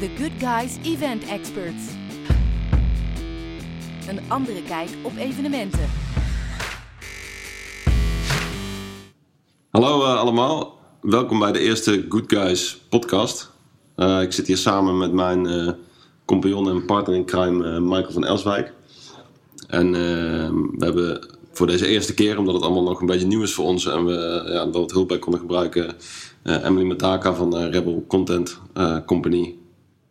The Good Guys Event Experts. Een andere kijk op evenementen. Hallo eh, allemaal, welkom bij de eerste Good Guys podcast. Eh, ik zit hier samen met mijn eh, compagnon en partner in crime Michael van Elswijk. En we hebben voor deze eerste keer, omdat het allemaal nog een beetje nieuw is voor ons en we ja, wat hulp bij konden gebruiken, Emily Mataka van Rebel Content Company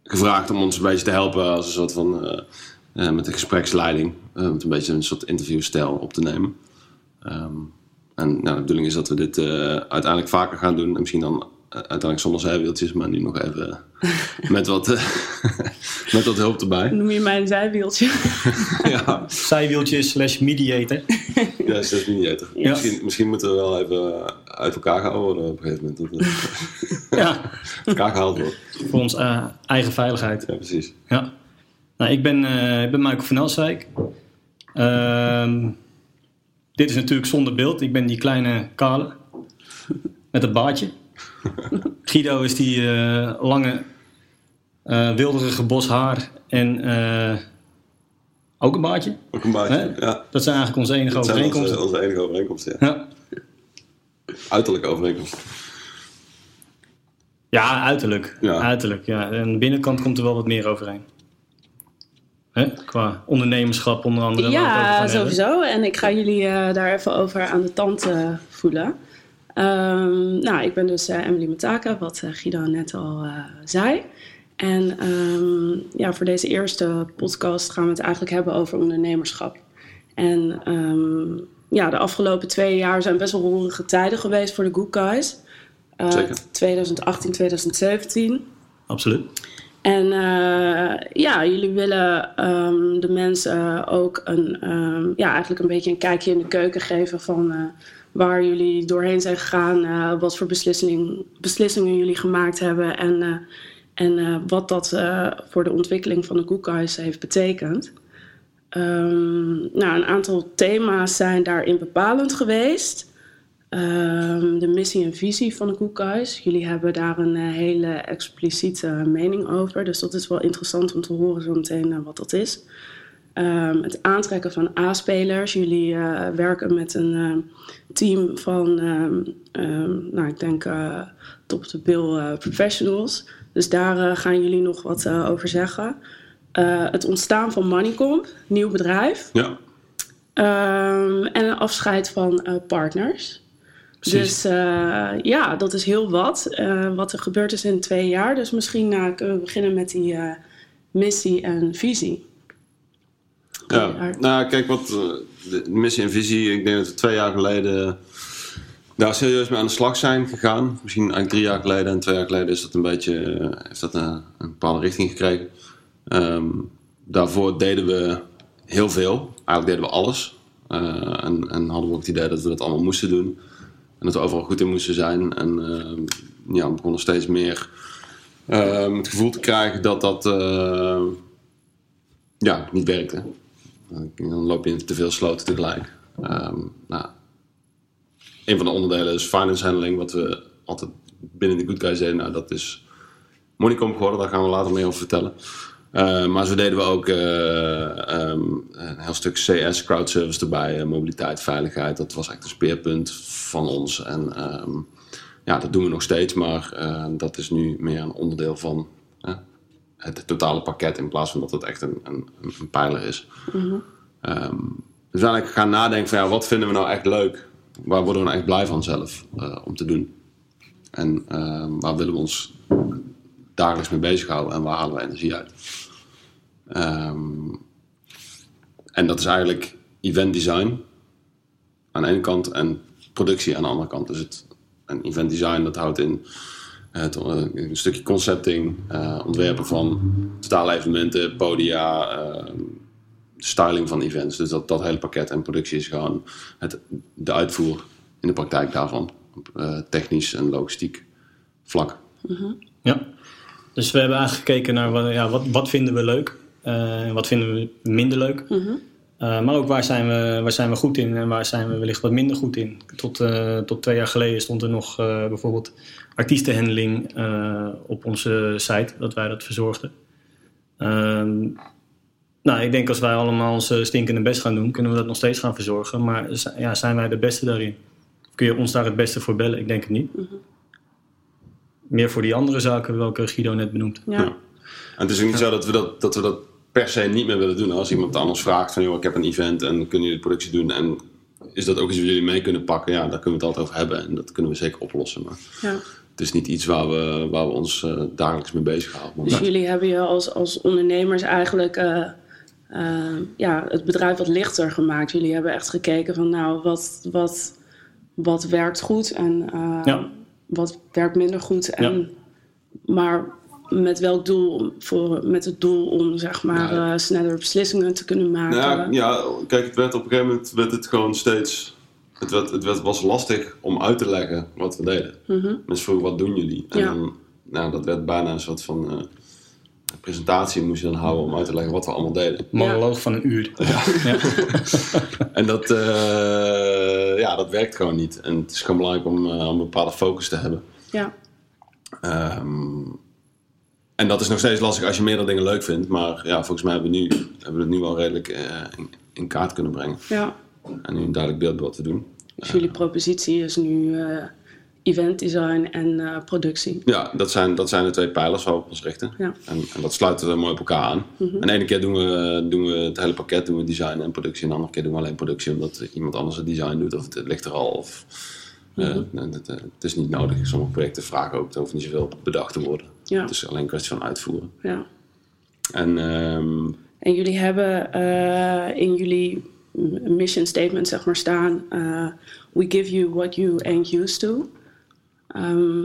gevraagd om ons een beetje te helpen als een soort van eh, eh, met de gespreksleiding, eh, met een beetje een soort interviewstijl op te nemen. Ehm, en nou, de bedoeling is dat we dit uiteindelijk vaker gaan doen. En misschien dan uiteindelijk zonder zijwieltjes, maar nu nog even met, wat, eh, met wat hulp erbij. Noem je mij een zijwieltje? ja, Zijwieltje slash mediator. ja, eerder. Ja. Misschien, misschien moeten we wel even uit elkaar gehouden worden op een gegeven moment. Ja, uit elkaar gehaald wordt. voor ons eh, eigen veiligheid. Ja, precies. Ja. Nou, ik ben, eh, ik ben Michael van Elswijk. Ehm, dit is natuurlijk zonder beeld. Ik ben die kleine kale met het baardje. Guido is die eh, lange, eh wilderige bos haar en eh, ook een baardje. Ook een baardje. Hè? Ja. Dat zijn eigenlijk onze enige Dat zijn onze, overeenkomsten. onze enige overeenkomsten. Ja. Ja. Uiterlijke overeenkomsten. ja, uiterlijk. Ja. uiterlijk ja. En de binnenkant komt er wel wat meer overeen. Hè? Qua ondernemerschap onder andere. Ja, hebben. sowieso. En ik ga jullie eh, daar even over aan de tand voelen. Ehm, nou, ik ben dus eh, Emily Mataka, wat eh, Guido net al eh, zei. En ehm, ja, voor deze eerste podcast gaan we het eigenlijk hebben over ondernemerschap. En ehm, ja, de afgelopen twee jaar zijn best wel roerige tijden geweest voor de Good Guys. Eh, Zeker. 2018, 2017. Absoluut. En ja, jullie willen de mensen ook een, ja, eigenlijk een beetje een kijkje in de keuken geven van waar jullie doorheen zijn gegaan, eh, wat voor beslissing, beslissingen jullie gemaakt hebben en, eh, en eh, wat dat voor de ontwikkeling van de Guys heeft betekend. Ehm, nou, een aantal thema's zijn daarin bepalend geweest. Ehm, de missie en visie van de Guys. Jullie hebben daar een hele expliciete mening over. Dus dat is wel interessant om te horen zo meteen wat dat is. Ehm, het aantrekken van A-spelers. Jullie eh, werken met een eh, team van, ehm, ehm, nou ik denk, eh, top the bill professionals. Dus daar gaan jullie nog wat over zeggen. Het ontstaan van Moneycomp, nieuw bedrijf. Ja, en een afscheid van partners. Precies. Dus ja, dat is heel wat. wat er gebeurd is in twee jaar. Dus misschien kunnen we beginnen met die missie en visie. Ja, nou kijk, wat eh, de missie en visie, ik denk dat we twee jaar geleden daar serieus mee aan de slag zijn gegaan. Misschien eigenlijk drie jaar geleden en twee jaar geleden is dat een beetje, eh, heeft dat een, een bepaalde richting gekregen. Ehm, daarvoor deden we heel veel, eigenlijk deden we alles. Eh, en, en hadden we ook het idee dat we dat allemaal moesten doen. En dat we overal goed in moesten zijn. En ehm, ja, we begonnen steeds meer ehm, het gevoel te krijgen dat dat ja, niet werkte. Dan loop je in te veel sloten tegelijk. Ehm, nou, een van de onderdelen is finance handling, wat we altijd binnen de Good Guys deden. Nou, dat is Moneycom geworden, daar gaan we later meer over vertellen. Eh, maar zo deden we ook eh, ehm, een heel stuk CS, crowdservice erbij, eh, mobiliteit, veiligheid. Dat was echt een speerpunt van ons. En ehm, ja, dat doen we nog steeds, maar eh, dat is nu meer een onderdeel van het totale pakket in plaats van dat het echt een, een, een pijler is. Ehm, dus eigenlijk gaan nadenken van ja, wat vinden we nou echt leuk? Waar worden we nou echt blij van zelf eh, om te doen? En ehm, waar willen we ons dagelijks mee bezighouden en waar halen we energie uit? Ehm, en dat is eigenlijk event design aan de ene kant en productie aan de andere kant. Dus het, en event design dat houdt in het, eh, een stukje concepting, eh, ontwerpen van totale evenementen, podia, eh, styling van events. Dus dat, dat hele pakket en productie is gewoon het, de uitvoer in de praktijk daarvan. Op eh, technisch en logistiek vlak. Ja. Dus we hebben eigenlijk gekeken naar wat, ja, wat, wat vinden we leuk eh, en wat vinden we minder leuk. Eh, maar ook waar zijn, we, waar zijn we goed in en waar zijn we wellicht wat minder goed in. Tot, eh, tot twee jaar geleden stond er nog eh, bijvoorbeeld artiestenhandling eh, op onze site, dat wij dat verzorgden. Ehm, nou, ik denk als wij allemaal ons stinkende best gaan doen, kunnen we dat nog steeds gaan verzorgen. Maar ja, zijn wij de beste daarin? Kun je ons daar het beste voor bellen? Ik denk het niet. Meer voor die andere zaken welke Guido net benoemt. Ja. Ja. En het is ook niet zo dat we dat, dat we dat per se niet meer willen doen. Als iemand anders vraagt van, joh, ik heb een event en kunnen jullie de productie doen en is dat ook iets wat jullie mee kunnen pakken? Ja, daar kunnen we het altijd over hebben en dat kunnen we zeker oplossen. Maar ja. het is niet iets waar we, waar we ons eh, dagelijks mee bezighouden. Dus jullie hebben je als, als ondernemers eigenlijk eh, eh, ja, het bedrijf wat lichter gemaakt. Jullie hebben echt gekeken van nou, wat, wat, wat werkt goed en eh, Ja. wat werkt minder goed. En, Maar met welk doel? Voor, met het doel om zeg maar Ja. eh, sneller beslissingen te kunnen maken. Nou ja, ja, kijk, het werd op een gegeven moment werd het gewoon steeds. Het, werd, het werd, was lastig om uit te leggen wat we deden. Mensen vroegen, wat doen jullie? En Ja. dan, nou, dat werd bijna een soort van eh, presentatie moest je dan houden om uit te leggen wat we allemaal deden. Monoloog van een uur. Ja. En dat, eh, ja, dat werkt gewoon niet. En het is gewoon belangrijk om, eh, om een bepaalde focus te hebben. ja. Ehm, en dat is nog steeds lastig als je meerdere dingen leuk vindt. Maar ja, volgens mij hebben we, nu, hebben we het nu wel redelijk eh, in, in kaart kunnen brengen. ja. En nu een duidelijk beeld wat te doen. Dus jullie propositie is nu eh event design en eh, productie. Ja, dat zijn, dat zijn de twee pijlers waar we op ons richten. Ja. En, en dat sluiten we mooi op elkaar aan. En de ene keer doen we, doen we het hele pakket, doen we design en productie. En de andere keer doen we alleen productie, omdat iemand anders het design doet. Of het, het ligt er al. Of, eh, het, het, het is niet nodig. Sommige projecten vragen ook, er hoeft niet zoveel bedacht te worden. Ja. Het is alleen een kwestie van uitvoeren. Ja. En ehm, En jullie hebben eh, in jullie mission statement zeg maar staan: eh, We give you what you ain't used to. Ehm,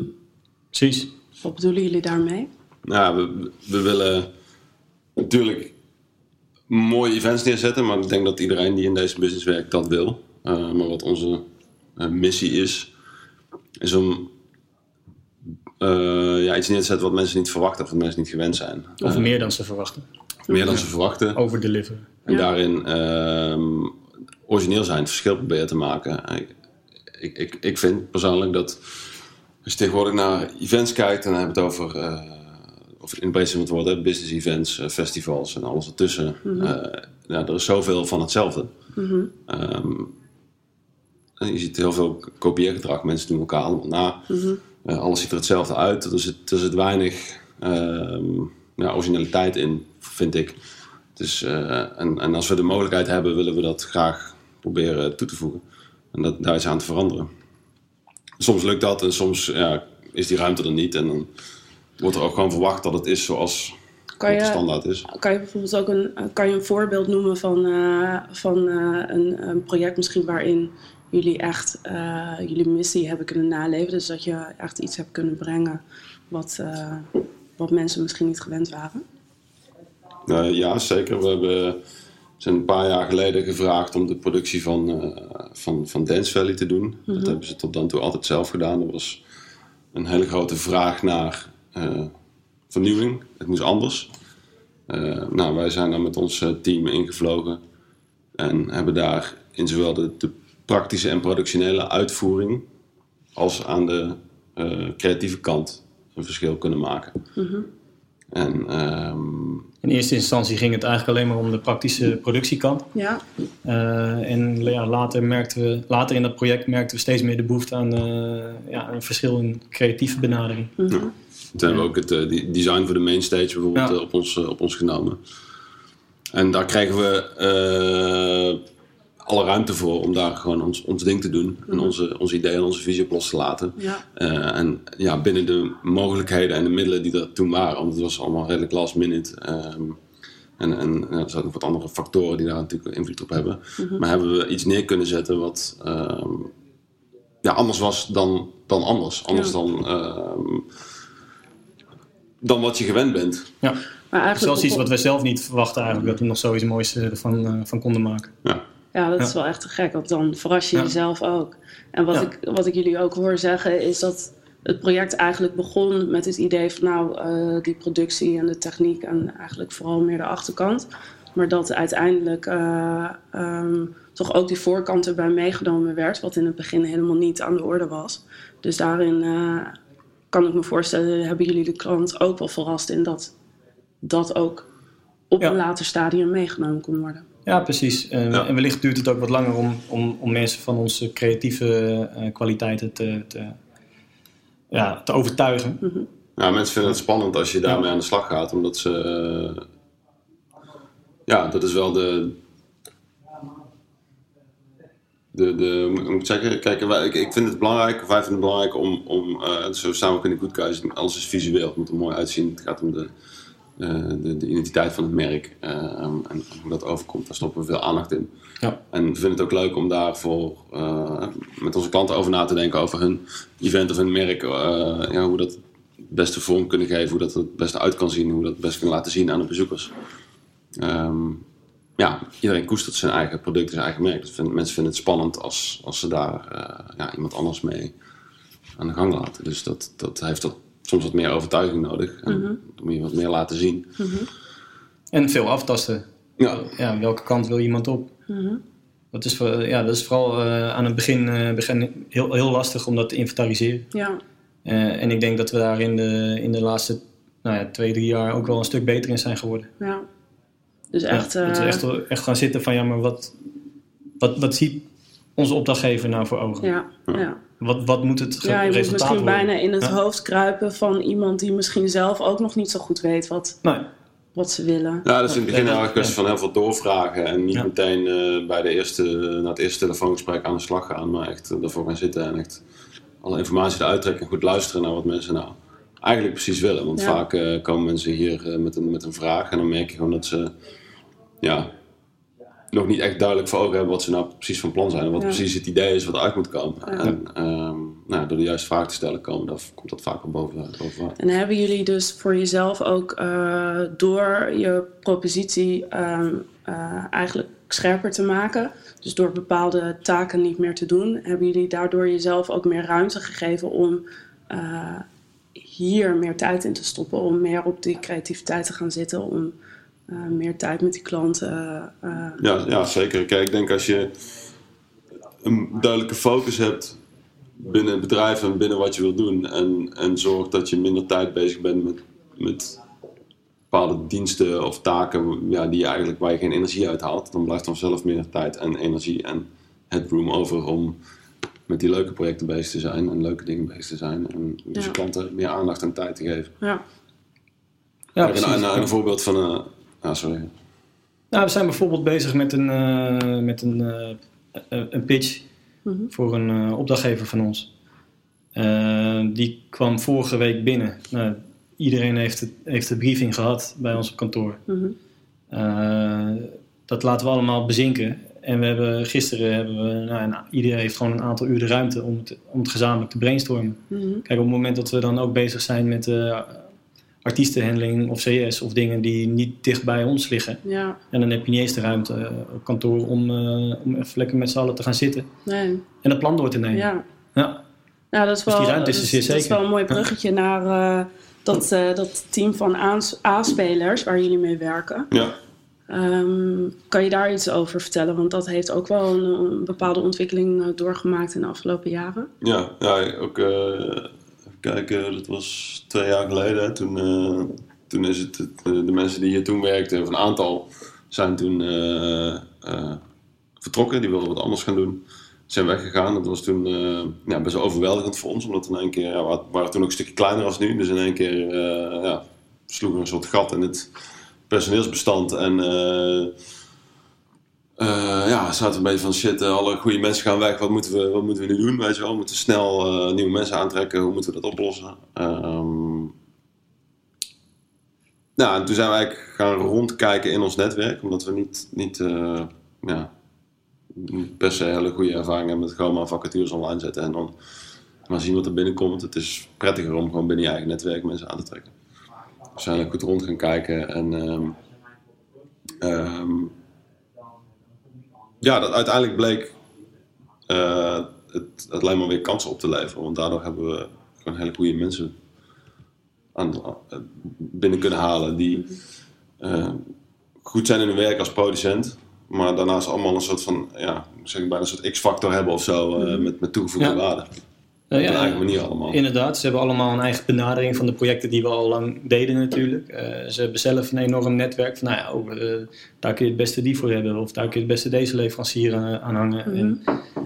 Precies. wat bedoelen jullie daarmee? nou, we, we willen natuurlijk mooie events neerzetten. Maar ik denk dat iedereen die in deze business werkt dat wil. Eh, maar wat onze eh, missie is, is om eh, ja, iets neer te zetten wat mensen niet verwachten of wat mensen niet gewend zijn. Of Eh, meer dan ze verwachten. meer dan ze verwachten. Overdeliveren. En Ja. daarin ehm, origineel zijn, het verschil proberen te maken. En Ik, ik, ik, vind persoonlijk dat als je tegenwoordig naar events kijkt, dan hebben we het over, eh of in het breedste van het woord, hè, business events, eh, festivals en alles ertussen. Eh, ja, er is zoveel van hetzelfde. Ehm, en je ziet heel veel kopieergedrag. Mensen doen elkaar allemaal na. Eh, alles ziet er hetzelfde uit. Er zit, er zit weinig ehm, ja, originaliteit in, vind ik. Dus, eh, en, en als we de mogelijkheid hebben, willen we dat graag proberen toe te voegen. En dat, daar iets aan te veranderen. Soms lukt dat en soms ja, is die ruimte er niet. En dan wordt er ook gewoon verwacht dat het is zoals Kan je, standaard is. kan je bijvoorbeeld ook een, kan je een voorbeeld noemen van, eh, van eh, een, een project misschien waarin jullie echt eh, jullie missie hebben kunnen naleven? Dus dat je echt iets hebt kunnen brengen wat, eh, wat mensen misschien niet gewend waren? Eh, ja, zeker. We hebben, zijn een paar jaar geleden gevraagd om de productie van, eh, van, van Dance Valley te doen. Dat hebben ze tot dan toe altijd zelf gedaan. Er was een hele grote vraag naar vernieuwing. Het moest anders. Nou, wij zijn daar met ons team ingevlogen en hebben daar in zowel de, de praktische en productionele uitvoering als aan de eh, creatieve kant een verschil kunnen maken. En ehm, In eerste instantie ging het eigenlijk alleen maar om de praktische productiekant. Ja, Eh, en ja, later, merkten we, later in dat project merkten we steeds meer de behoefte aan eh, ja, een verschil in creatieve benadering. Toen hebben we ook het eh, design voor de mainstage bijvoorbeeld Ja. op, ons, op ons genomen. En daar kregen we eh, alle ruimte voor om daar gewoon ons, ons ding te doen. En onze, onze ideeën en onze visie op los te laten. Ja. Eh, en ja, binnen de mogelijkheden en de middelen die er toen waren. Want het was allemaal redelijk last minute. ehm, en, en ja, er zijn ook wat andere factoren die daar natuurlijk invloed op hebben. Maar hebben we iets neer kunnen zetten wat ehm, ja, anders was dan, dan anders. Anders Ja. dan, ehm, dan wat je gewend bent. Ja. maar eigenlijk Zelfs iets wat we zelf niet verwachten eigenlijk, dat we nog zoiets moois eh, ervan eh, van konden maken. Ja. Ja, dat is wel echt te gek, want dan verras je jezelf ook. En wat, ik, wat ik jullie ook hoor zeggen is dat het project eigenlijk begon met het idee van nou, eh, die productie en de techniek en eigenlijk vooral meer de achterkant. Maar dat uiteindelijk eh, ehm, toch ook die voorkant erbij meegenomen werd, wat in het begin helemaal niet aan de orde was. Dus daarin eh, kan ik me voorstellen, hebben jullie de klant ook wel verrast in dat dat ook op Ja. een later stadium meegenomen kon worden. Ja, precies. En, Ja. en wellicht duurt het ook wat langer om, om, om mensen van onze creatieve eh, kwaliteiten te, te, ja, te overtuigen. Ja, mensen vinden het spannend als je daarmee aan de slag gaat, omdat ze. eh, ja, dat is wel de. De, de, moet ik zeggen, kijk, wij, ik, ik vind het belangrijk, of wij vinden het belangrijk om, om eh, zo staan we ook in de Good Guys, alles is visueel, het moet er mooi uitzien, het gaat om de, de, de identiteit van het merk eh, en, en hoe dat overkomt, daar stoppen we veel aandacht in. Ja. En we vinden het ook leuk om daarvoor eh, met onze klanten over na te denken over hun event of hun merk, eh, ja, hoe dat het beste vorm kunnen geven, hoe dat het beste uit kan zien, hoe dat het best kunnen laten zien aan de bezoekers. Ehm, ja, iedereen koestert zijn eigen product, zijn eigen merk. Dus vind- mensen vinden het spannend als, als ze daar eh, ja, iemand anders mee aan de gang laten. Dus dat, dat heeft dat soms wat meer overtuiging nodig. En Dan moet je wat meer laten zien. En veel aftasten. Ja, Ja, welke kant wil iemand op? Dat is, voor- ja, dat is vooral eh, aan het begin, eh, begin heel, heel lastig om dat te inventariseren. Ja, Eh, en ik denk dat we daar in de, in de laatste nou ja, twee, drie jaar ook wel een stuk beter in zijn geworden. ja. Dus echt, Ja, dat we echt, echt gaan zitten van ja, maar wat, wat, wat ziet onze opdrachtgever nou voor ogen? ja, ja. Wat, wat moet het ja, je moet misschien worden? bijna in het Ja. hoofd kruipen van iemand die misschien zelf ook nog niet zo goed weet wat, Nee, wat ze willen. ja dat is in het begin eigenlijk een kwestie van heel veel doorvragen. En niet Ja. meteen eh, bij de eerste, na het eerste telefoongesprek aan de slag gaan. Maar echt eh, ervoor gaan zitten en echt alle informatie eruit trekken. En goed luisteren naar wat mensen nou eigenlijk precies willen. Want Ja. vaak eh, komen mensen hier eh, met, een, met een vraag. En dan merk je gewoon dat ze ja, nog niet echt duidelijk voor ogen hebben wat ze nou precies van plan zijn. En wat Ja. precies het idee is wat eruit moet komen. En ehm, nou, door de juiste vraag te stellen komen, dan komt dat vaak wel boven, boven En hebben jullie dus voor jezelf ook eh, door je propositie ehm, eh, eigenlijk scherper te maken, dus door bepaalde taken niet meer te doen, hebben jullie daardoor jezelf ook meer ruimte gegeven om eh, hier meer tijd in te stoppen, om meer op die creativiteit te gaan zitten, om eh, meer tijd met die klanten. eh, Ja, ja, zeker. Kijk, ik denk als je een duidelijke focus hebt binnen het bedrijf en binnen wat je wilt doen. En, en zorgt dat je minder tijd bezig bent met, met bepaalde diensten of taken ja, die je eigenlijk, waar je geen energie uit haalt. Dan blijft dan zelf meer tijd en energie en headroom over om met die leuke projecten bezig te zijn en leuke dingen bezig te zijn. En dus Ja. je klanten meer aandacht en tijd te geven. ja. ja, en, en een voorbeeld van een... Ah, sorry. Nou, we zijn bijvoorbeeld bezig met een, eh, met een, eh, eh, een pitch Mhm. voor een eh, opdrachtgever van ons. Eh, die kwam vorige week binnen. Nou, iedereen heeft, het, heeft de briefing gehad bij ons op kantoor. Mhm. Eh, dat laten we allemaal bezinken. En we hebben, gisteren hebben we, nou, en iedereen heeft gewoon een aantal uur de ruimte om het, om het gezamenlijk te brainstormen. Mhm. Kijk, op het moment dat we dan ook bezig zijn met eh artiestenhandling of CS of dingen die niet dicht bij ons liggen. ja, En dan heb je niet eens de ruimte eh, op kantoor om, eh, om even lekker met z'n allen te gaan zitten nee, en een plan door te nemen. ja. Ja. Ja, dat is Dus wel, die ruimte is er dat is zeker. wel een mooi bruggetje naar eh, dat, eh, dat team van A's- A-spelers waar jullie mee werken. Ja. Ehm, kan je daar iets over vertellen? Want dat heeft ook wel een, een bepaalde ontwikkeling doorgemaakt in de afgelopen jaren. Ja, ja ook eh, kijken, dat was twee jaar geleden. Toen, eh, toen is het, eh, de mensen die hier toen werkten, of een aantal, zijn toen eh, vertrokken. Die wilden wat anders gaan doen. Zijn weggegaan. Dat was toen ja, best wel overweldigend voor ons, omdat in één keer, ja, we waren toen ook een stukje kleiner als nu. Dus in één keer ja, sloegen we een soort gat in het personeelsbestand. En eh, ja, zaten een beetje van shit, eh, alle goede mensen gaan weg, wat moeten we, wat moeten we nu doen? Weet je wel, we moeten snel eh, nieuwe mensen aantrekken, hoe moeten we dat oplossen? Nou, en toen zijn we eigenlijk gaan rondkijken in ons netwerk, omdat we niet, niet, ja, niet per se hele goede ervaring hebben met gewoon maar vacatures online zetten en dan maar zien wat er binnenkomt. Het is prettiger om gewoon binnen je eigen netwerk mensen aan te trekken. We zijn er goed rond gaan kijken en ehm, ehm, ja, dat uiteindelijk bleek eh, het, het alleen maar weer kansen op te leveren. Want daardoor hebben we gewoon hele goede mensen aan, eh, binnen kunnen halen die eh, goed zijn in hun werk als producent. Maar daarnaast allemaal een soort van, ja, zeg ik bijna een soort X-factor hebben of zo. eh, met, met toegevoegde Ja. waarde. Eh, Op ja, een eigen manier allemaal. Inderdaad, ze hebben allemaal een eigen benadering van de projecten die we al lang deden natuurlijk. Eh, ze hebben zelf een enorm netwerk van, nou ja, oh, eh, daar kun je het beste die voor hebben. Of daar kun je het beste deze leverancier aan, aan hangen. En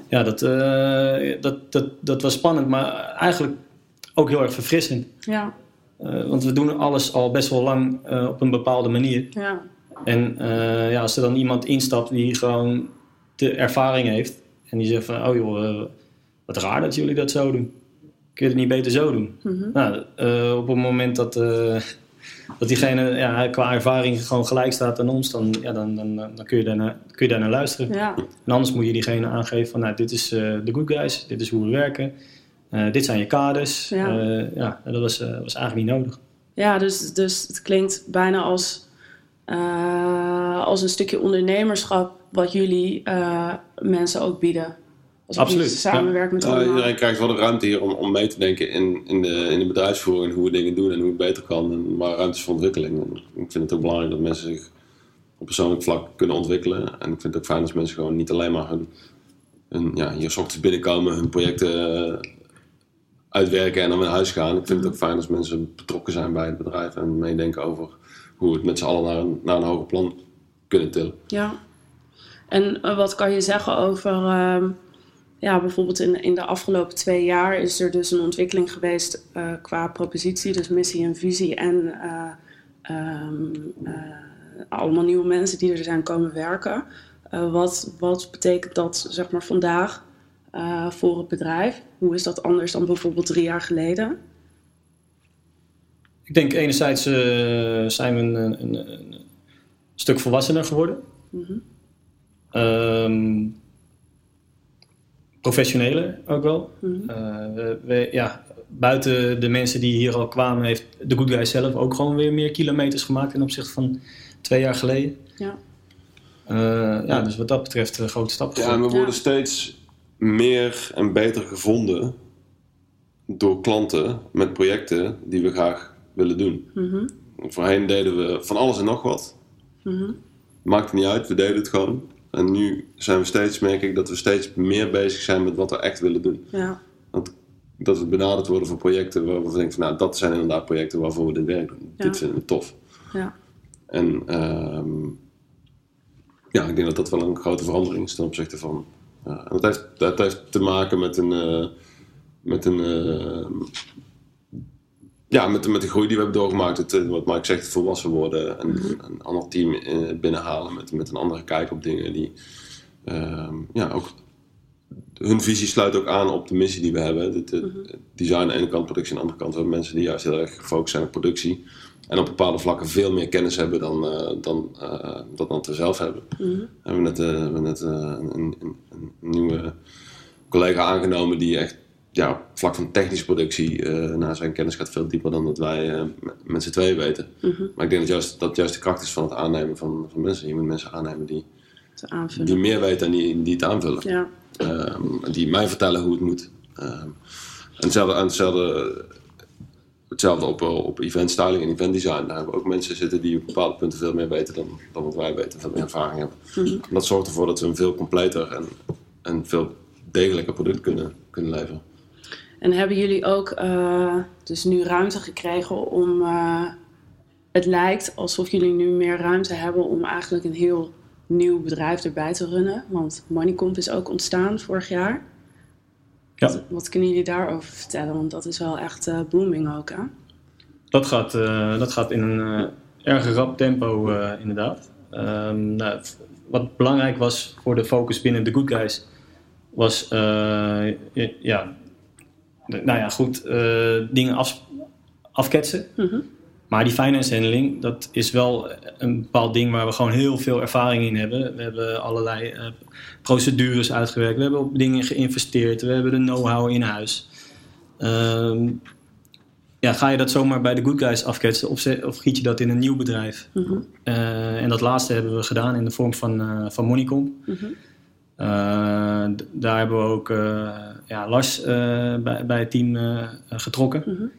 ja, dat, eh, dat, dat, dat was spannend, maar eigenlijk ook heel erg verfrissend. Ja, Eh, want we doen alles al best wel lang eh, op een bepaalde manier. ja, En eh, ja, als er dan iemand instapt die gewoon de ervaring heeft. En die zegt van, oh joh, eh, wat raar dat jullie dat zo doen. Kun je het niet beter zo doen? Nou, eh, op het moment dat, eh, dat diegene ja, qua ervaring gewoon gelijk staat aan ons, dan, ja, dan, dan, dan kun, je daarnaar, kun je luisteren. ja, En anders moet je diegene aangeven van, nou, dit is eh, de good guys, dit is hoe we werken. dit zijn je kaders. Ja. Ja, dat was, was eigenlijk niet nodig. ja dus, dus het klinkt bijna als, als een stukje ondernemerschap wat jullie mensen ook bieden. Als Absoluut, jullie samenwerken met Ja, allemaal. iedereen krijgt wel de ruimte hier om, om mee te denken in, in, de, in de bedrijfsvoering, hoe we dingen doen en hoe het beter kan. En waar ruimte is voor ontwikkeling. En ik vind het ook belangrijk dat mensen zich op persoonlijk vlak kunnen ontwikkelen. En ik vind het ook fijn als mensen gewoon niet alleen maar hun, hun ja, hier 's ochtends binnenkomen, hun projecten eh, uitwerken en dan naar huis gaan. Ik vind het ook fijn als mensen betrokken zijn bij het bedrijf en meedenken over hoe we het met z'n allen naar een, naar een hoger plan kunnen tillen. Ja. En eh, wat kan je zeggen over, ehm, ja, bijvoorbeeld in, in de afgelopen twee jaar is er dus een ontwikkeling geweest eh, qua propositie, dus missie en visie en eh, ehm, eh, allemaal nieuwe mensen die er zijn komen werken. Wat, wat betekent dat, zeg maar, vandaag voor het bedrijf? Hoe is dat anders dan bijvoorbeeld drie jaar geleden? Ik denk enerzijds zijn we een, een, een, stuk volwassener geworden. Ehm, professioneler ook wel. Eh, we, we- ja, buiten de mensen die hier al kwamen, heeft de Good Guy zelf ook gewoon weer meer kilometers gemaakt ten opzichte van twee jaar geleden. Ja. Eh, ja, dus wat dat betreft een grote stap. Ja, en we worden Ja. steeds meer en beter gevonden door klanten met projecten die we graag willen doen. Voorheen deden we van alles en nog wat. Maakt niet uit, we deden het gewoon. En nu zijn we steeds, merk ik, dat we steeds meer bezig zijn met wat we echt willen doen. Ja. Want dat we benaderd worden voor projecten waar we denken van nou, dat zijn inderdaad projecten waarvoor we dit werk doen. Ja. Dit vinden we tof. Ja. En ehm, ja, ik denk dat dat wel een grote verandering is ten opzichte van. en dat, heeft, dat heeft te maken met een. eh, met een eh, ja, met, de- met de groei die we hebben doorgemaakt. Het, eh, wat Mike zegt, volwassen worden. En een ander team eh, binnenhalen met, met een andere kijk op dingen. Die, ehm, ja, ook, hun visie sluit ook aan op de missie die we hebben. Het, het- het design aan de ene kant, productie aan de andere kant. We hebben mensen die juist heel erg gefocust zijn op productie. En op bepaalde vlakken veel meer kennis hebben dan, eh, dan, eh, dan dat we zelf hebben. We hebben net, we net een, een nieuwe collega aangenomen die echt ja, op vlak van technische productie, nou, zijn kennis gaat veel dieper dan dat wij eh, met- met z'n tweeën weten. Maar ik denk dat juist, dat juist de kracht is van het aannemen van, van mensen. Je moet mensen aannemen die, die meer weten en die, die het aanvullen. Ja. Ehm, die mij vertellen hoe het moet. Ehm, en hetzelfde, en hetzelfde, hetzelfde op, eh, op event styling en event design. Daar hebben we ook mensen zitten die op bepaalde punten veel meer weten dan, dan wat wij weten, veel meer ervaring hebben. Dat zorgt ervoor dat we een veel completer en, en veel degelijker product kunnen, kunnen leveren. En hebben jullie ook eh, dus nu ruimte gekregen om. eh, het lijkt alsof jullie nu meer ruimte hebben om eigenlijk een heel nieuw bedrijf erbij te runnen. Want Moneycomp is ook ontstaan vorig jaar. Ja. Wat, wat kunnen jullie daarover vertellen? Want dat is wel echt eh, booming ook, hè? Dat gaat, dat gaat in een erg rap tempo, inderdaad. Ehm, nou, wat belangrijk was voor de focus binnen de Good Guys, was ja, de- nou ja, goed, eh, dingen af, afketsen. Maar die finance handling, dat is wel een bepaald ding waar we gewoon heel veel ervaring in hebben. We hebben allerlei eh, procedures uitgewerkt, we hebben op dingen geïnvesteerd, we hebben de know-how in huis. Ehm, ja, ga je dat zomaar bij de good guys afketsen of, giet je dat in een nieuw bedrijf? Eh, en dat laatste hebben we gedaan in de vorm van, eh van Moneycom. D- daar hebben we ook eh, ja, Lars eh, bij, bij het team eh, getrokken.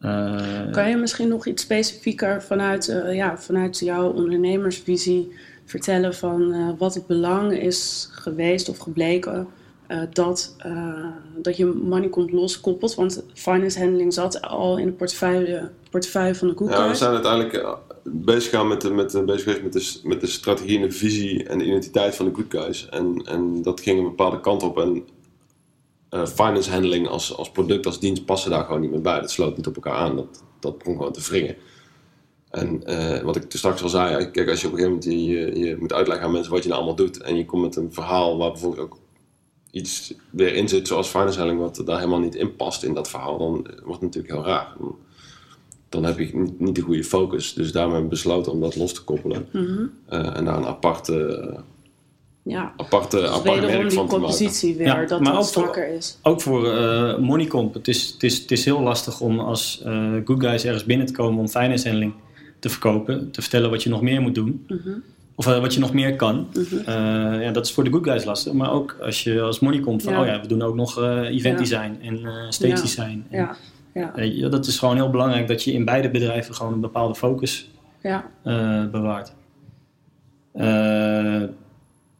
Eh, Kan je misschien nog iets specifieker vanuit, eh, ja, vanuit jouw ondernemersvisie vertellen van eh, wat het belang is geweest of gebleken eh, dat, eh, dat je money komt loskoppelt? Want finance handling zat al in de portefeuille, portefeuille van de Ja, we zijn uiteindelijk eh, bezig gaan met de, met, de- bezig met, de, met de strategie en de visie en de identiteit van de Good Guys. En, en dat ging een bepaalde kant op. En eh, finance handling als, als product, als dienst passen daar gewoon niet meer bij. Dat sloot niet op elkaar aan. Dat, dat begon gewoon te wringen. En eh, wat ik toen straks al zei, kijk, als je op een gegeven moment je, je moet uitleggen aan mensen wat je nou allemaal doet. En je komt met een verhaal waar bijvoorbeeld ook iets weer in zit, zoals finance handling, wat daar helemaal niet in past in dat verhaal, dan wordt het natuurlijk heel raar. Dan heb je niet, niet de goede focus. Dus daarom hebben we besloten om dat los te koppelen. Mhm. Eh, en daar een aparte, Ja, aparte, dus apart merk die van te maken. weer, Ja, dat maar dat ook voor- strakker is. Ook voor eh Moneycomp. Het is, het, is, het is heel lastig om als eh good guys ergens binnen te komen om finance handling te verkopen. Te vertellen wat je nog meer moet doen. Mhm. Of wat je nog meer kan. Eh, ja, dat is voor de good guys lastig. Maar ook als je als Moneycomp van, Ja. oh ja, we doen ook nog eh, event Ja. design en eh stage Ja. design. En, Ja, ja, eh, ja, dat is gewoon heel belangrijk dat je in beide bedrijven gewoon een bepaalde focus ja. eh, bewaart. Eh,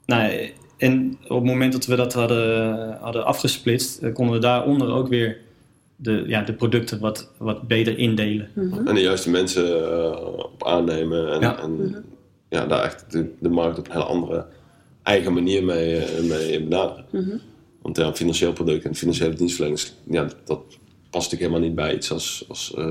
nou, en op het moment dat we dat hadden, hadden afgesplitst, konden we daaronder ook weer de, ja, de producten wat, wat beter indelen. En de juiste mensen op aannemen. En, Ja. en ja, daar echt de, de markt op een hele andere eigen manier mee, mee benaderen. Want ja, een financieel product en financiële dienstverlening, ja, dat past natuurlijk helemaal niet bij iets als, als eh,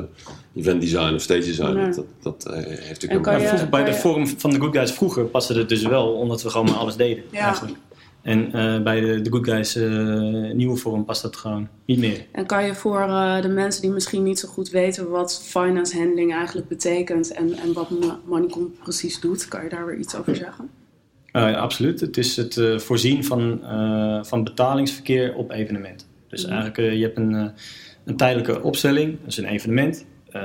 event design of stage design. Nee. Dat, dat eh, heeft natuurlijk En helemaal Ja, vroeger, bij de je- forum van de Good Guys vroeger paste het dus wel, omdat we gewoon maar alles deden Ja. eigenlijk. En eh, bij de, de Good Guys eh, nieuwe forum past dat gewoon niet meer. En kan je voor eh, de mensen die misschien niet zo goed weten wat finance handling eigenlijk betekent en, en wat Mo- Moneycom precies doet, kan je daar weer iets over zeggen? Eh, ja, absoluut. Het is het eh, voorzien van, eh, van betalingsverkeer op evenementen. Dus eigenlijk, eh, je hebt een, eh, een tijdelijke opstelling, dat is een evenement. Eh,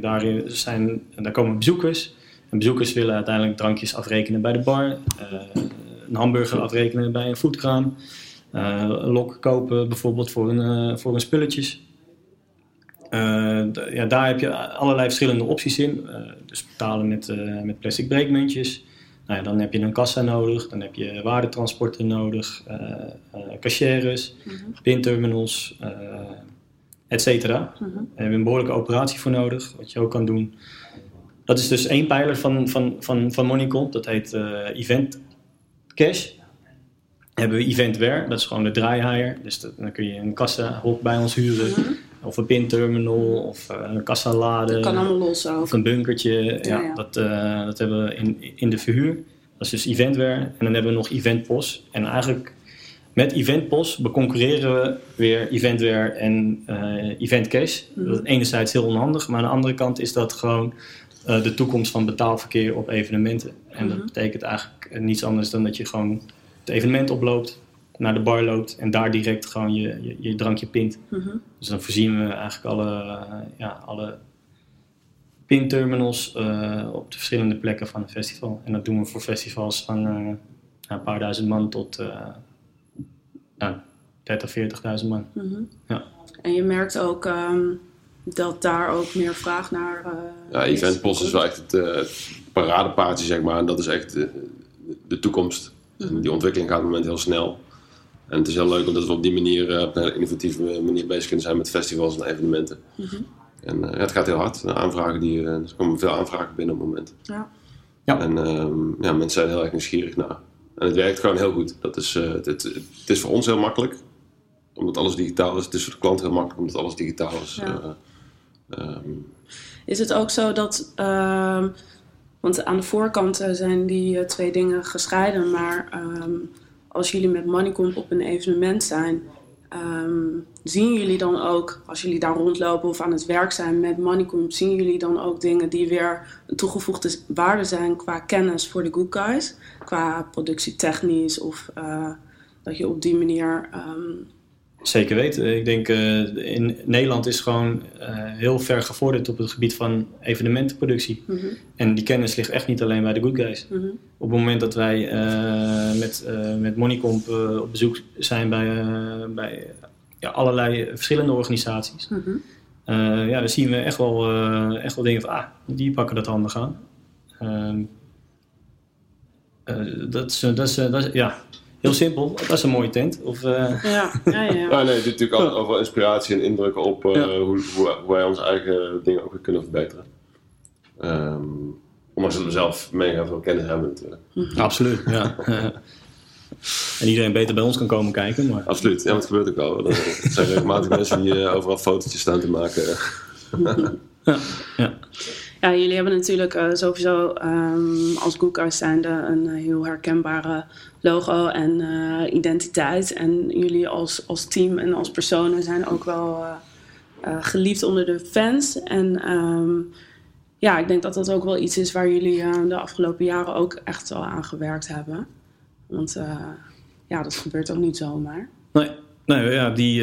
daarin zijn, daar komen bezoekers. En bezoekers willen uiteindelijk drankjes afrekenen bij de bar. eh, een hamburger afrekenen bij een foodkraam. eh, een lok kopen bijvoorbeeld voor eh, voor een spulletjes. Ja, daar heb je allerlei verschillende opties in. Dus betalen met, met plastic breekmuntjes. Nou ja, dan heb je een kassa nodig, dan heb je waardetransporten nodig, eh eh cashiers, pinterminals, eh et cetera. Daar heb je een behoorlijke operatie voor nodig, wat je ook kan doen. Dat is dus één pijler van, van, van, van Moneycom, dat heet eh, Event Cash. Dan hebben we Eventware, dat is gewoon de draaihire. Dus dat- dan kun je een kassa hok bij ons huren, of een pinterminal, of eh, een kassa laden. Dat kan allemaal los ook. Of een bunkertje, ja, ja. Dat, eh, dat hebben we in, in de verhuur. Dat is dus Eventware. En dan hebben we nog Eventpos. En eigenlijk met Eventpos beconcurreren we weer Eventware en eh Eventcash. Dat is enerzijds heel onhandig, maar aan de andere kant is dat gewoon eh, de toekomst van betaalverkeer op evenementen. En dat betekent eigenlijk eh, niets anders dan dat je gewoon het evenement oploopt, naar de bar loopt en daar direct gewoon je, je, je drankje pint. Dus dan voorzien we eigenlijk alle, ja, alle pinterminals op de verschillende plekken van het festival. En dat doen we voor festivals van een paar duizend man tot uh, nou, 30, 40.000 man. Ja. En je merkt ook ehm, dat daar ook meer vraag naar. eh, Ja, Eventpost is wel echt het, eh, het paradepaardje, zeg maar. En dat is echt de toekomst. En die ontwikkeling gaat op het moment heel snel. En het is heel leuk omdat we op die manier, eh, op een innovatieve manier bezig kunnen zijn met festivals en evenementen. En eh, ja, het gaat heel hard. De aanvragen die, er komen veel aanvragen binnen op het moment. Ja. Ja. En ehm, ja, mensen zijn heel erg nieuwsgierig naar. En het werkt gewoon heel goed. Dat is, eh, het, het, is voor ons heel makkelijk, omdat alles digitaal is. Het is voor de klant heel makkelijk, omdat alles digitaal is. Ja. Eh, ehm, Is het ook zo dat. ehm, want aan de voorkant eh, zijn die twee dingen gescheiden, maar ehm, als jullie met Moneycomp op een evenement zijn, ehm, zien jullie dan ook, als jullie daar rondlopen of aan het werk zijn met Moneycomp, zien jullie dan ook dingen die weer een toegevoegde waarde zijn qua kennis voor de good guys, qua productietechnisch of eh, dat je op die manier. ehm, Zeker weten. Ik denk uh, in Nederland is gewoon uh, heel ver gevorderd op het gebied van evenementenproductie. mm -hmm. En die kennis ligt echt niet alleen bij de good guys. Mm -hmm. Op het moment dat wij uh, met, met Moneycomp op bezoek zijn bij, bij ja, allerlei verschillende organisaties. Mm -hmm. eh, ja, dan zien we echt wel, eh, echt wel dingen van, ah, die pakken dat handig aan. Ehm, eh, dat, is, dat, is, dat is, ja, heel simpel. Dat is een mooie tent. Of, eh, Ja, ja, ja. Ja, nee, het doet natuurlijk altijd overal inspiratie en indrukken op eh, Ja. hoe, hoe, hoe wij onze eigen dingen ook weer kunnen verbeteren. Ehm ondanks dat we zelf mega veel kennis hebben natuurlijk. Absoluut, ja. en iedereen beter bij ons kan komen kijken. Maar, Absoluut, ja, maar het gebeurt ook al. Er zijn regelmatig mensen die eh, overal fotootjes staan te maken. ja, ja. Ja, jullie hebben natuurlijk eh, sowieso ehm, als Goodguys zijnde een eh, heel herkenbare logo en eh, identiteit. En jullie als, als team en als personen zijn ook wel geliefd onder de fans. En ehm, ja, ik denk dat dat ook wel iets is waar jullie de afgelopen jaren ook echt wel aan gewerkt hebben. Want ja, dat gebeurt ook niet zomaar. Nee, nee ja, die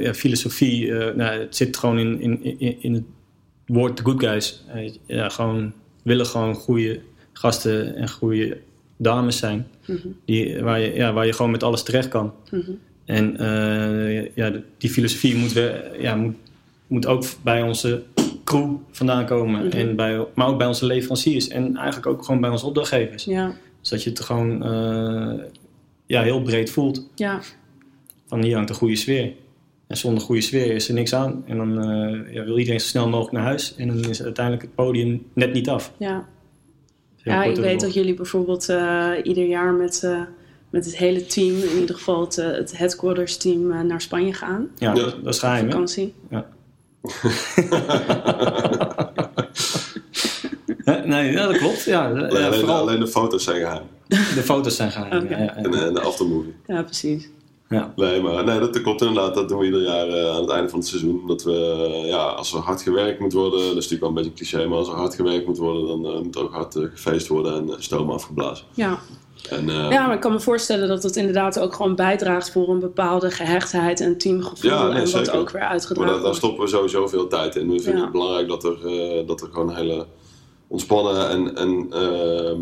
ja, filosofie, nou, het zit gewoon in, in, in, in het woord The Good Guys. Eh, ja, gewoon willen gewoon goede gasten en goede dames zijn. die, waar, je, ja, waar je gewoon met alles terecht kan. En eh, ja, die filosofie moet, we, ja, moet, moet ook bij onze crew vandaan komen. en bij, maar ook bij onze leveranciers. En eigenlijk ook gewoon bij onze opdrachtgevers. Ja, Zodat je het gewoon eh, ja, heel breed voelt. ja, Van hier hangt een goede sfeer. En zonder goede sfeer is er niks aan. En dan eh, ja, wil iedereen zo snel mogelijk naar huis. En dan is uiteindelijk het podium net niet af. ja. Ja, ik weet dat jullie bijvoorbeeld eh, ieder jaar met, eh, met het hele team, in ieder geval het, het headquarters team, naar Spanje gaan. Ja, Ja. dat, is geheim, hè? Vakantie. Ja. Nee, ja, dat klopt. Ja, ja, alleen, vooral alleen de foto's zijn geheim. de foto's zijn geheim. Ja, ja, En, eh, de aftermovie. Ja, precies. Ja. Nee, maar nee, dat klopt inderdaad. Dat doen we ieder jaar eh, aan het einde van het seizoen. Dat we, eh, ja, als er hard gewerkt moet worden, dat is natuurlijk wel een beetje een cliché, maar als er hard gewerkt moet worden, dan eh, moet er ook hard gefeest worden en stoom afgeblazen. Ja. En, eh, ja, maar ik kan me voorstellen dat het inderdaad ook gewoon bijdraagt voor een bepaalde gehechtheid en teamgevoel. Ja, nee, en wat ook weer Maar uitgedragen daar, daar stoppen we sowieso veel tijd in. We vinden Ja. het belangrijk dat er, dat er gewoon een hele ontspannen en, en ehm,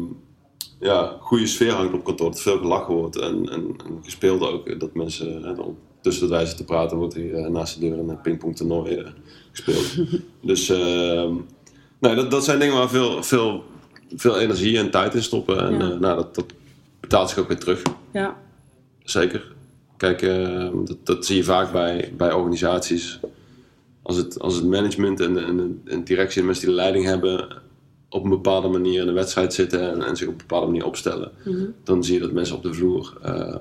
ja, goede sfeer hangt op kantoor. Dat veel gelachen wordt en, en, en gespeeld ook. Dat mensen, dan tussen dat wij zitten praten, wordt hier eh, naast de deur een pingpongtoernooi eh, gespeeld. dus ehm, nee, dat, dat zijn dingen waar veel, veel, veel energie en tijd in stoppen. En Ja. eh, nou, dat, dat betaalt zich ook weer terug. Ja, Zeker. Kijk, dat, dat zie je vaak bij, bij organisaties. Als het, als het management en, en, en directie en mensen die de leiding hebben op een bepaalde manier in de wedstrijd zitten en, en zich op een bepaalde manier opstellen, dan zie je dat mensen op de vloer ehm,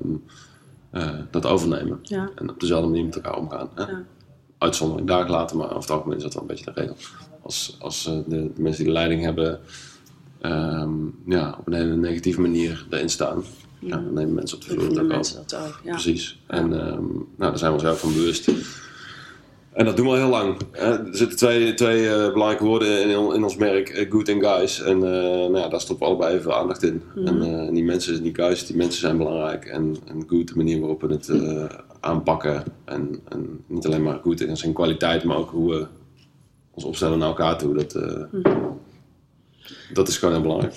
eh, dat overnemen. ja, En op dezelfde manier met elkaar omgaan. Hè? Ja. Uitzondering daar laten, maar over het algemeen is dat wel een beetje de regel. Als, als eh, de, de mensen die de leiding hebben ehm, ja, op een hele negatieve manier erin staan, ja, dan nemen mensen op de vloer ook over. dat ook. Precies. En ehm, nou, daar zijn we ons heel van bewust. En dat doen we al heel lang. Hè. Er zitten twee, twee eh, belangrijke woorden in, in ons merk, eh, good en guys. En eh, nou ja, daar stoppen we allebei even aandacht in. En eh, die mensen zijn niet guys, die mensen zijn belangrijk. En, en good, de manier waarop we het aanpakken. En, en niet alleen maar goed in zijn kwaliteit, maar ook hoe we ons opstellen naar elkaar toe. Dat, eh, dat is gewoon heel belangrijk.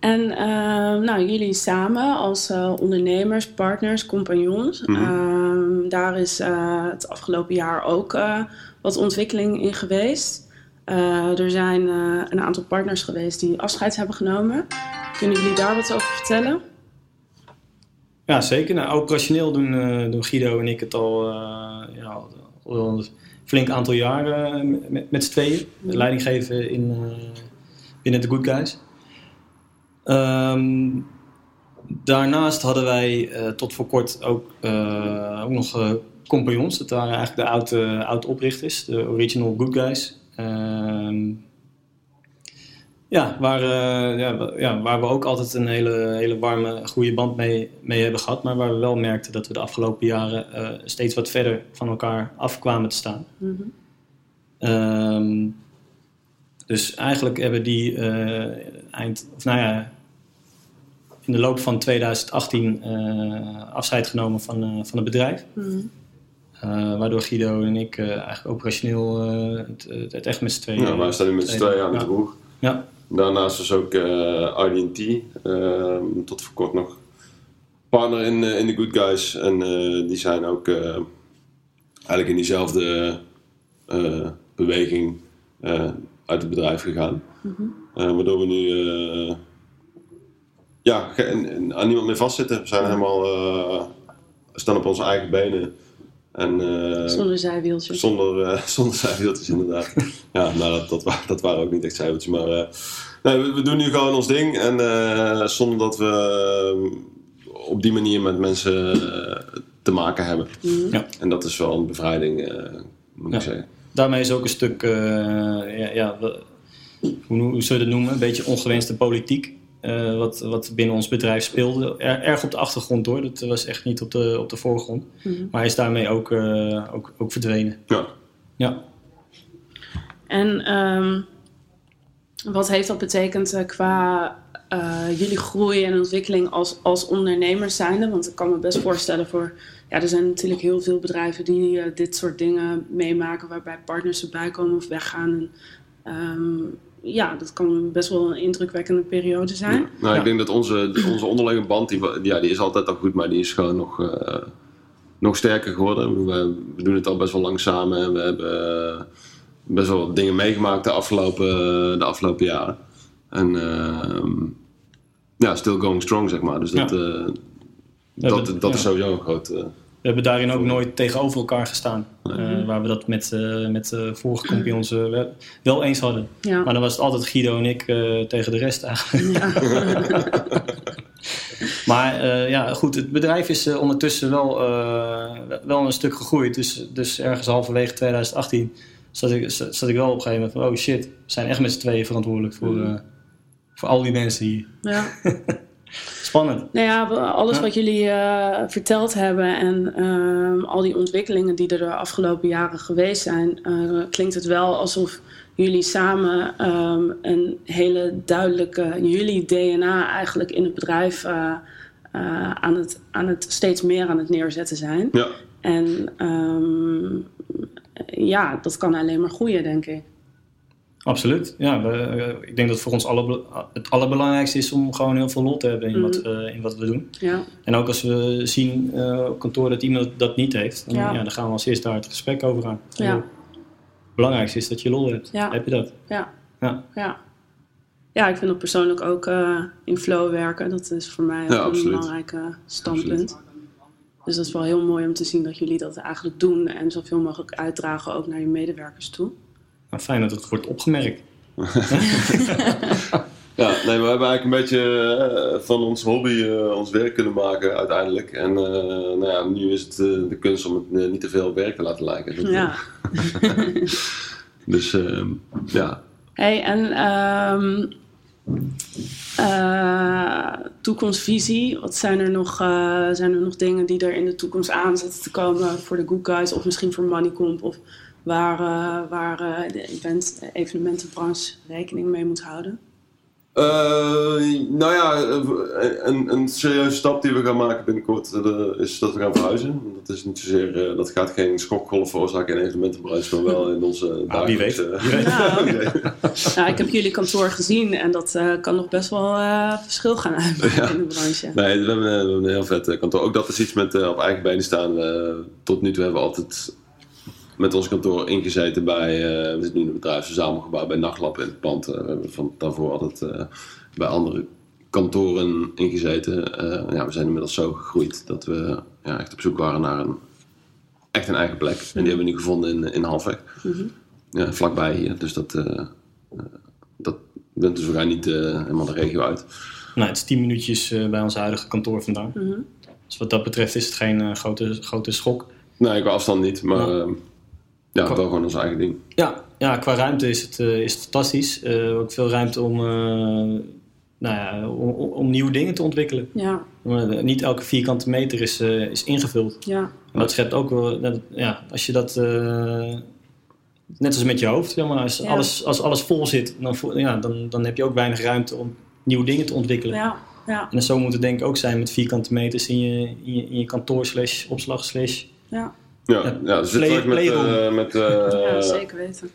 En ehm, nou, jullie samen als eh, ondernemers, partners, compagnons. Mhm. ehm, daar is eh, het afgelopen jaar ook eh, wat ontwikkeling in geweest. Eh, er zijn eh, een aantal partners geweest die afscheid hebben genomen. Kunnen jullie daar wat over vertellen? Ja, zeker. Nou, operationeel doen, eh, doen Guido en ik het al, eh, ja, al- een flink aantal jaren met, met z'n tweeën. Leiding geven in, eh, binnen de Good Guys. Ehm, daarnaast hadden wij eh, tot voor kort ook, eh, ook nog eh, compagnons. Dat waren eigenlijk de oude, oude oprichters, de original Good Guys. Ehm, ja, waar, ja, ja, waar we ook altijd een hele, hele warme, goede band mee, mee hebben gehad. Maar waar we wel merkten dat we de afgelopen jaren steeds wat verder van elkaar af kwamen te staan. Ehm, dus eigenlijk hebben die eind, of nou ja, in de loop van 2018 eh, afscheid genomen van, eh, van het bedrijf. Eh, waardoor Guido en ik eh, eigenlijk operationeel eh, het, het, echt met z'n tweeën. Ja, wij staan nu met z'n tweeën aan het ja. roer. Ja, Daarnaast is ook eh RD&T, eh, tot voor kort nog partner in, eh, in de Good Guys. En eh, die zijn ook eh, eigenlijk in diezelfde eh, beweging eh, uit het bedrijf gegaan. Eh, waardoor we nu eh, ja, aan niemand meer vastzitten. We zijn helemaal eh, staan op onze eigen benen. En, eh, Zonder zijwieltjes. zonder, eh, zonder zijwieltjes inderdaad. ja, nou, dat, dat, dat waren ook niet echt zijwieltjes. Maar eh, nee, we, we doen nu gewoon ons ding. En eh, zonder dat we op die manier met mensen te maken hebben. Ja. En dat is wel een bevrijding, eh, moet Ja. ik zeggen. Daarmee is ook een stuk, eh, ja, ja, hoe, hoe zullen we het noemen, een beetje ongewenste politiek. Eh, wat, wat binnen ons bedrijf speelde. Er- erg op de achtergrond hoor, dat was echt niet op de, op de voorgrond. Maar hij is daarmee ook, eh, ook, ook verdwenen. Ja. Ja. En ehm, wat heeft dat betekend eh, qua eh, jullie groei en ontwikkeling als, als ondernemers zijnde? Want ik kan me best voorstellen voor... Ja, er zijn natuurlijk heel veel bedrijven die dit soort dingen meemaken... waarbij partners erbij komen of weggaan. En, ehm, ja, dat kan best wel een indrukwekkende periode zijn. Nou, Ja. ik denk dat onze, onze onderliggende band, die, ja, die is altijd al goed, maar die is gewoon nog, eh, nog sterker geworden. We, we doen het al best wel lang samen en we hebben eh, best wel wat dingen meegemaakt de afgelopen, de afgelopen jaren. En ehm, ja, still going strong, zeg maar. Dus dat, Ja. eh, dat, dat ja. is sowieso een groot... eh, We hebben daarin ook nooit tegenover elkaar gestaan. Eh, waar we dat met, eh met de vorige kampioens eh, wel- wel eens hadden. Ja. Maar dan was het altijd Guido en ik eh, tegen de rest eigenlijk. maar eh, ja, goed, het bedrijf is eh, ondertussen wel, eh, wel een stuk gegroeid. Dus, dus ergens halverwege 2018 zat ik, zat ik wel op een gegeven moment van... Oh shit, we zijn echt met z'n tweeën verantwoordelijk voor, eh, voor al die mensen hier. Ja. Spannend. Nou ja, alles Ja. wat jullie eh, verteld hebben en ehm, al die ontwikkelingen die er de afgelopen jaren geweest zijn, eh, klinkt het wel alsof jullie samen ehm, een hele duidelijke, jullie DNA eigenlijk in het bedrijf eh, aan, het, aan het steeds meer aan het neerzetten zijn. ja. En ehm, ja, dat kan alleen maar groeien, denk ik. Absoluut. Ja, we, eh, ik denk dat voor ons alle, het allerbelangrijkste is om gewoon heel veel lol te hebben in, wat, eh, in wat we doen. Ja, En ook als we zien eh, op kantoor dat iemand dat niet heeft, dan, Ja. ja. dan gaan we als eerste daar het gesprek over aan. Ja. Het belangrijkste is dat je lol hebt. Ja. Heb je dat? ja, Ja. ja. Ja, ik vind dat persoonlijk ook eh, in flow werken. Dat is voor mij ook Ja, een belangrijk standpunt. Dus dat is wel heel mooi om te zien dat jullie dat eigenlijk doen en zoveel mogelijk uitdragen ook naar je medewerkers toe. Fijn dat het wordt opgemerkt. Ja, nee, we hebben eigenlijk een beetje eh, van ons hobby eh, ons werk kunnen maken uiteindelijk. En eh, nou ja, nu is het de kunst om het niet te veel werk te laten lijken. Dat- Ja. Dus ehm, ja, Hey, en ehm, eh, toekomstvisie. Wat zijn er, nog, eh, zijn er nog dingen die er in de toekomst aan zitten te komen voor de Good Guys of misschien voor Moneycomp? Of waar, eh, waar eh, de event, evenementenbranche rekening mee moet houden? Eh, nou ja, een, een serieuze stap die we gaan maken binnenkort is dat we gaan verhuizen. Dat, is niet zozeer, eh, dat gaat geen schokgolf veroorzaken in de evenementenbranche, maar wel in onze Ah, wie weet. dagelijkse... Wie weet. Nou, Wie weet. nou, ik heb jullie kantoor gezien en dat eh, kan nog best wel eh, verschil gaan uitmaken in de branche. Nee, we hebben, we hebben een heel vet kantoor. Ook dat is iets met op eigen benen staan. Eh, tot nu toe hebben we altijd met ons kantoor ingezeten bij, eh, we zitten nu in een bedrijfsverzamelgebouw bij Nachtlab in het pand. Eh, we hebben van daarvoor altijd eh, bij andere kantoren ingezeten. Eh, ja, we zijn inmiddels zo gegroeid dat we ja, echt op zoek waren naar een, echt een eigen plek. En die hebben we nu gevonden in, in Halfweg. Ja, vlakbij hier. Dus dat, dat bent dus we gaan niet eh, helemaal de regio uit. Nou, het is 10 minuutjes eh, bij ons huidige kantoor vandaan. Dus wat dat betreft is het geen eh, grote, grote schok. Nee, qua afstand niet, maar Ja. Ja, Qua- wel gewoon ons eigen ding. Ja, ja qua ruimte is het, eh, is het fantastisch. Eh, ook veel ruimte om, eh, nou ja, om, nieuwe dingen te ontwikkelen. Ja, Maar, niet elke vierkante meter is, eh, is ingevuld. ja, En dat schept ook wel, dat- ja, als je dat, eh, net als met je hoofd, zeg maar, als, Ja. alles, als alles vol zit, dan, ja, dan, dan heb je ook weinig ruimte om nieuwe dingen te ontwikkelen. ja, ja, En zo moet het denk ik ook zijn met vierkante meters in je, in je, in je kantoor slash opslag slash. ja. Ja, Ja, ja, dus zitten play- met, eh, met, eh, ja zeker weten.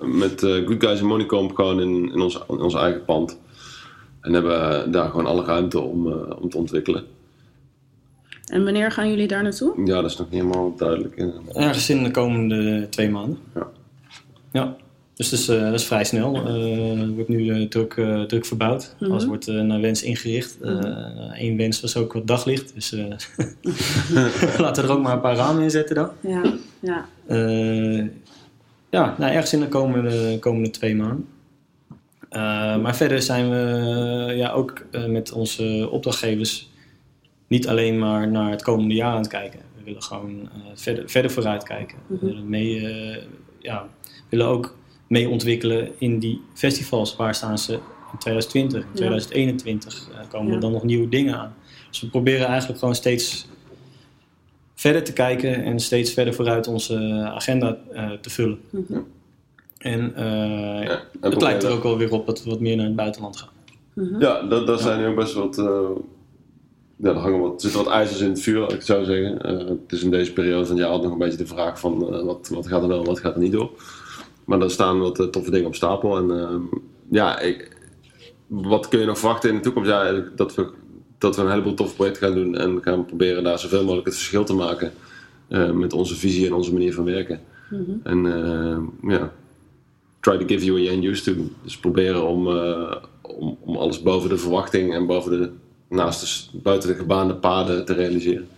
met eh, Good Guys en Moneycomp gewoon in, in, ons, in ons eigen pand. En hebben daar gewoon alle ruimte om, eh, om te ontwikkelen. En wanneer gaan jullie daar naartoe? Ja, dat is nog niet helemaal duidelijk. Ergens in de komende twee maanden. Ja. Ja, dus dat is, eh, dat is vrij snel. Eh wordt nu eh, druk, druk verbouwd. Mhm. Alles wordt naar wens ingericht. Eén wens was ook wat daglicht. Dus laten we er ook maar een paar ramen in zetten dan. Ja, ja. Ja, nou, ergens in de komende, komende twee maanden. Maar verder zijn we ja, ook met onze opdrachtgevers niet alleen maar naar het komende jaar aan het kijken. We willen gewoon verder, verder vooruit kijken. We willen, mee, ja, willen ook mee ontwikkelen in die festivals. Waar staan ze in 2020, in 2021? eh, komen Ja. er dan nog nieuwe dingen aan? Dus we proberen eigenlijk gewoon steeds verder te kijken en steeds verder vooruit onze agenda eh, te vullen. Mhm. En eh, en het lijkt er ook wel weer op dat we wat meer naar het buitenland gaan. Ja, dat, dat zijn ook best wat. eh, ja, er, hangen wat, er zitten wat ijzers in het vuur, laat ik het zo zeggen. Eh, het is in deze periode van het jaar altijd nog een beetje de vraag van wat, wat gaat er wel en wat gaat er niet door. Maar er staan wat eh, toffe dingen op stapel. En eh, ja, ik, wat kun je nog verwachten in de toekomst? Ja, dat we, dat we een heleboel toffe projecten gaan doen en gaan proberen daar zoveel mogelijk het verschil te maken eh, met onze visie en onze manier van werken. En eh, ja, try to give you what you're used to. Dus proberen om, eh, om, om alles boven de verwachting en boven de, naast de, buiten de gebaande paden te realiseren.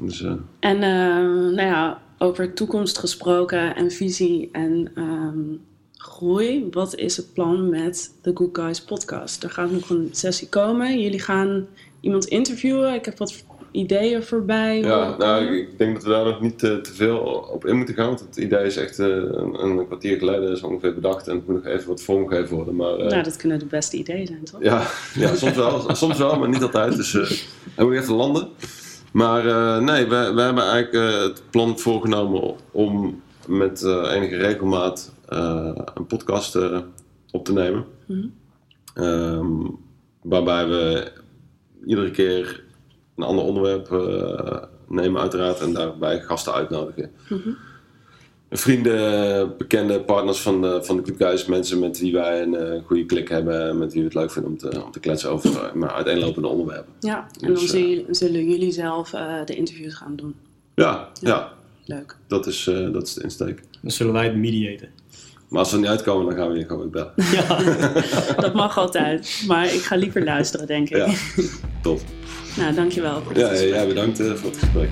Dus, eh, En eh, nou ja, over toekomst gesproken en visie en ehm, groei. Wat is het plan met de Good Guys podcast? Er gaat nog een sessie komen. Jullie gaan iemand interviewen. Ik heb wat ideeën voorbij. ja, nou, ik ik denk dat we daar nog niet te veel op in moeten gaan. Want het idee is echt eh, een, een kwartier geleden zo ongeveer bedacht. En het moet nog even wat vormgegeven worden. Maar, eh, nou, dat kunnen de beste ideeën zijn, toch? Ja, ja soms, wel, soms wel, maar niet altijd. Dus hij moet even landen. Maar eh, nee, we, we hebben eigenlijk eh, het plan voorgenomen om met eh, enige regelmaat een podcast op te nemen. Ehm, waarbij we iedere keer een ander onderwerp nemen uiteraard en daarbij gasten uitnodigen. Vrienden, bekende partners van de, van de Guys, mensen met wie wij een eh, goede klik hebben, met wie we het leuk vinden om te, om te kletsen over eh, maar uiteenlopende onderwerpen. Ja, en dan Dus, eh, zullen, zullen jullie zelf eh, de interviews gaan doen. Ja, ja. Leuk. dat, is, eh, dat is de insteek. Dan zullen wij het mediaten. Maar als we er niet uitkomen, dan gaan we je gewoon weer bellen. Dat mag altijd. Maar ik ga liever luisteren, denk ik. Ja, top. Nou, dankjewel voor dit Ja, gesprek. jij bedankt eh, voor het gesprek.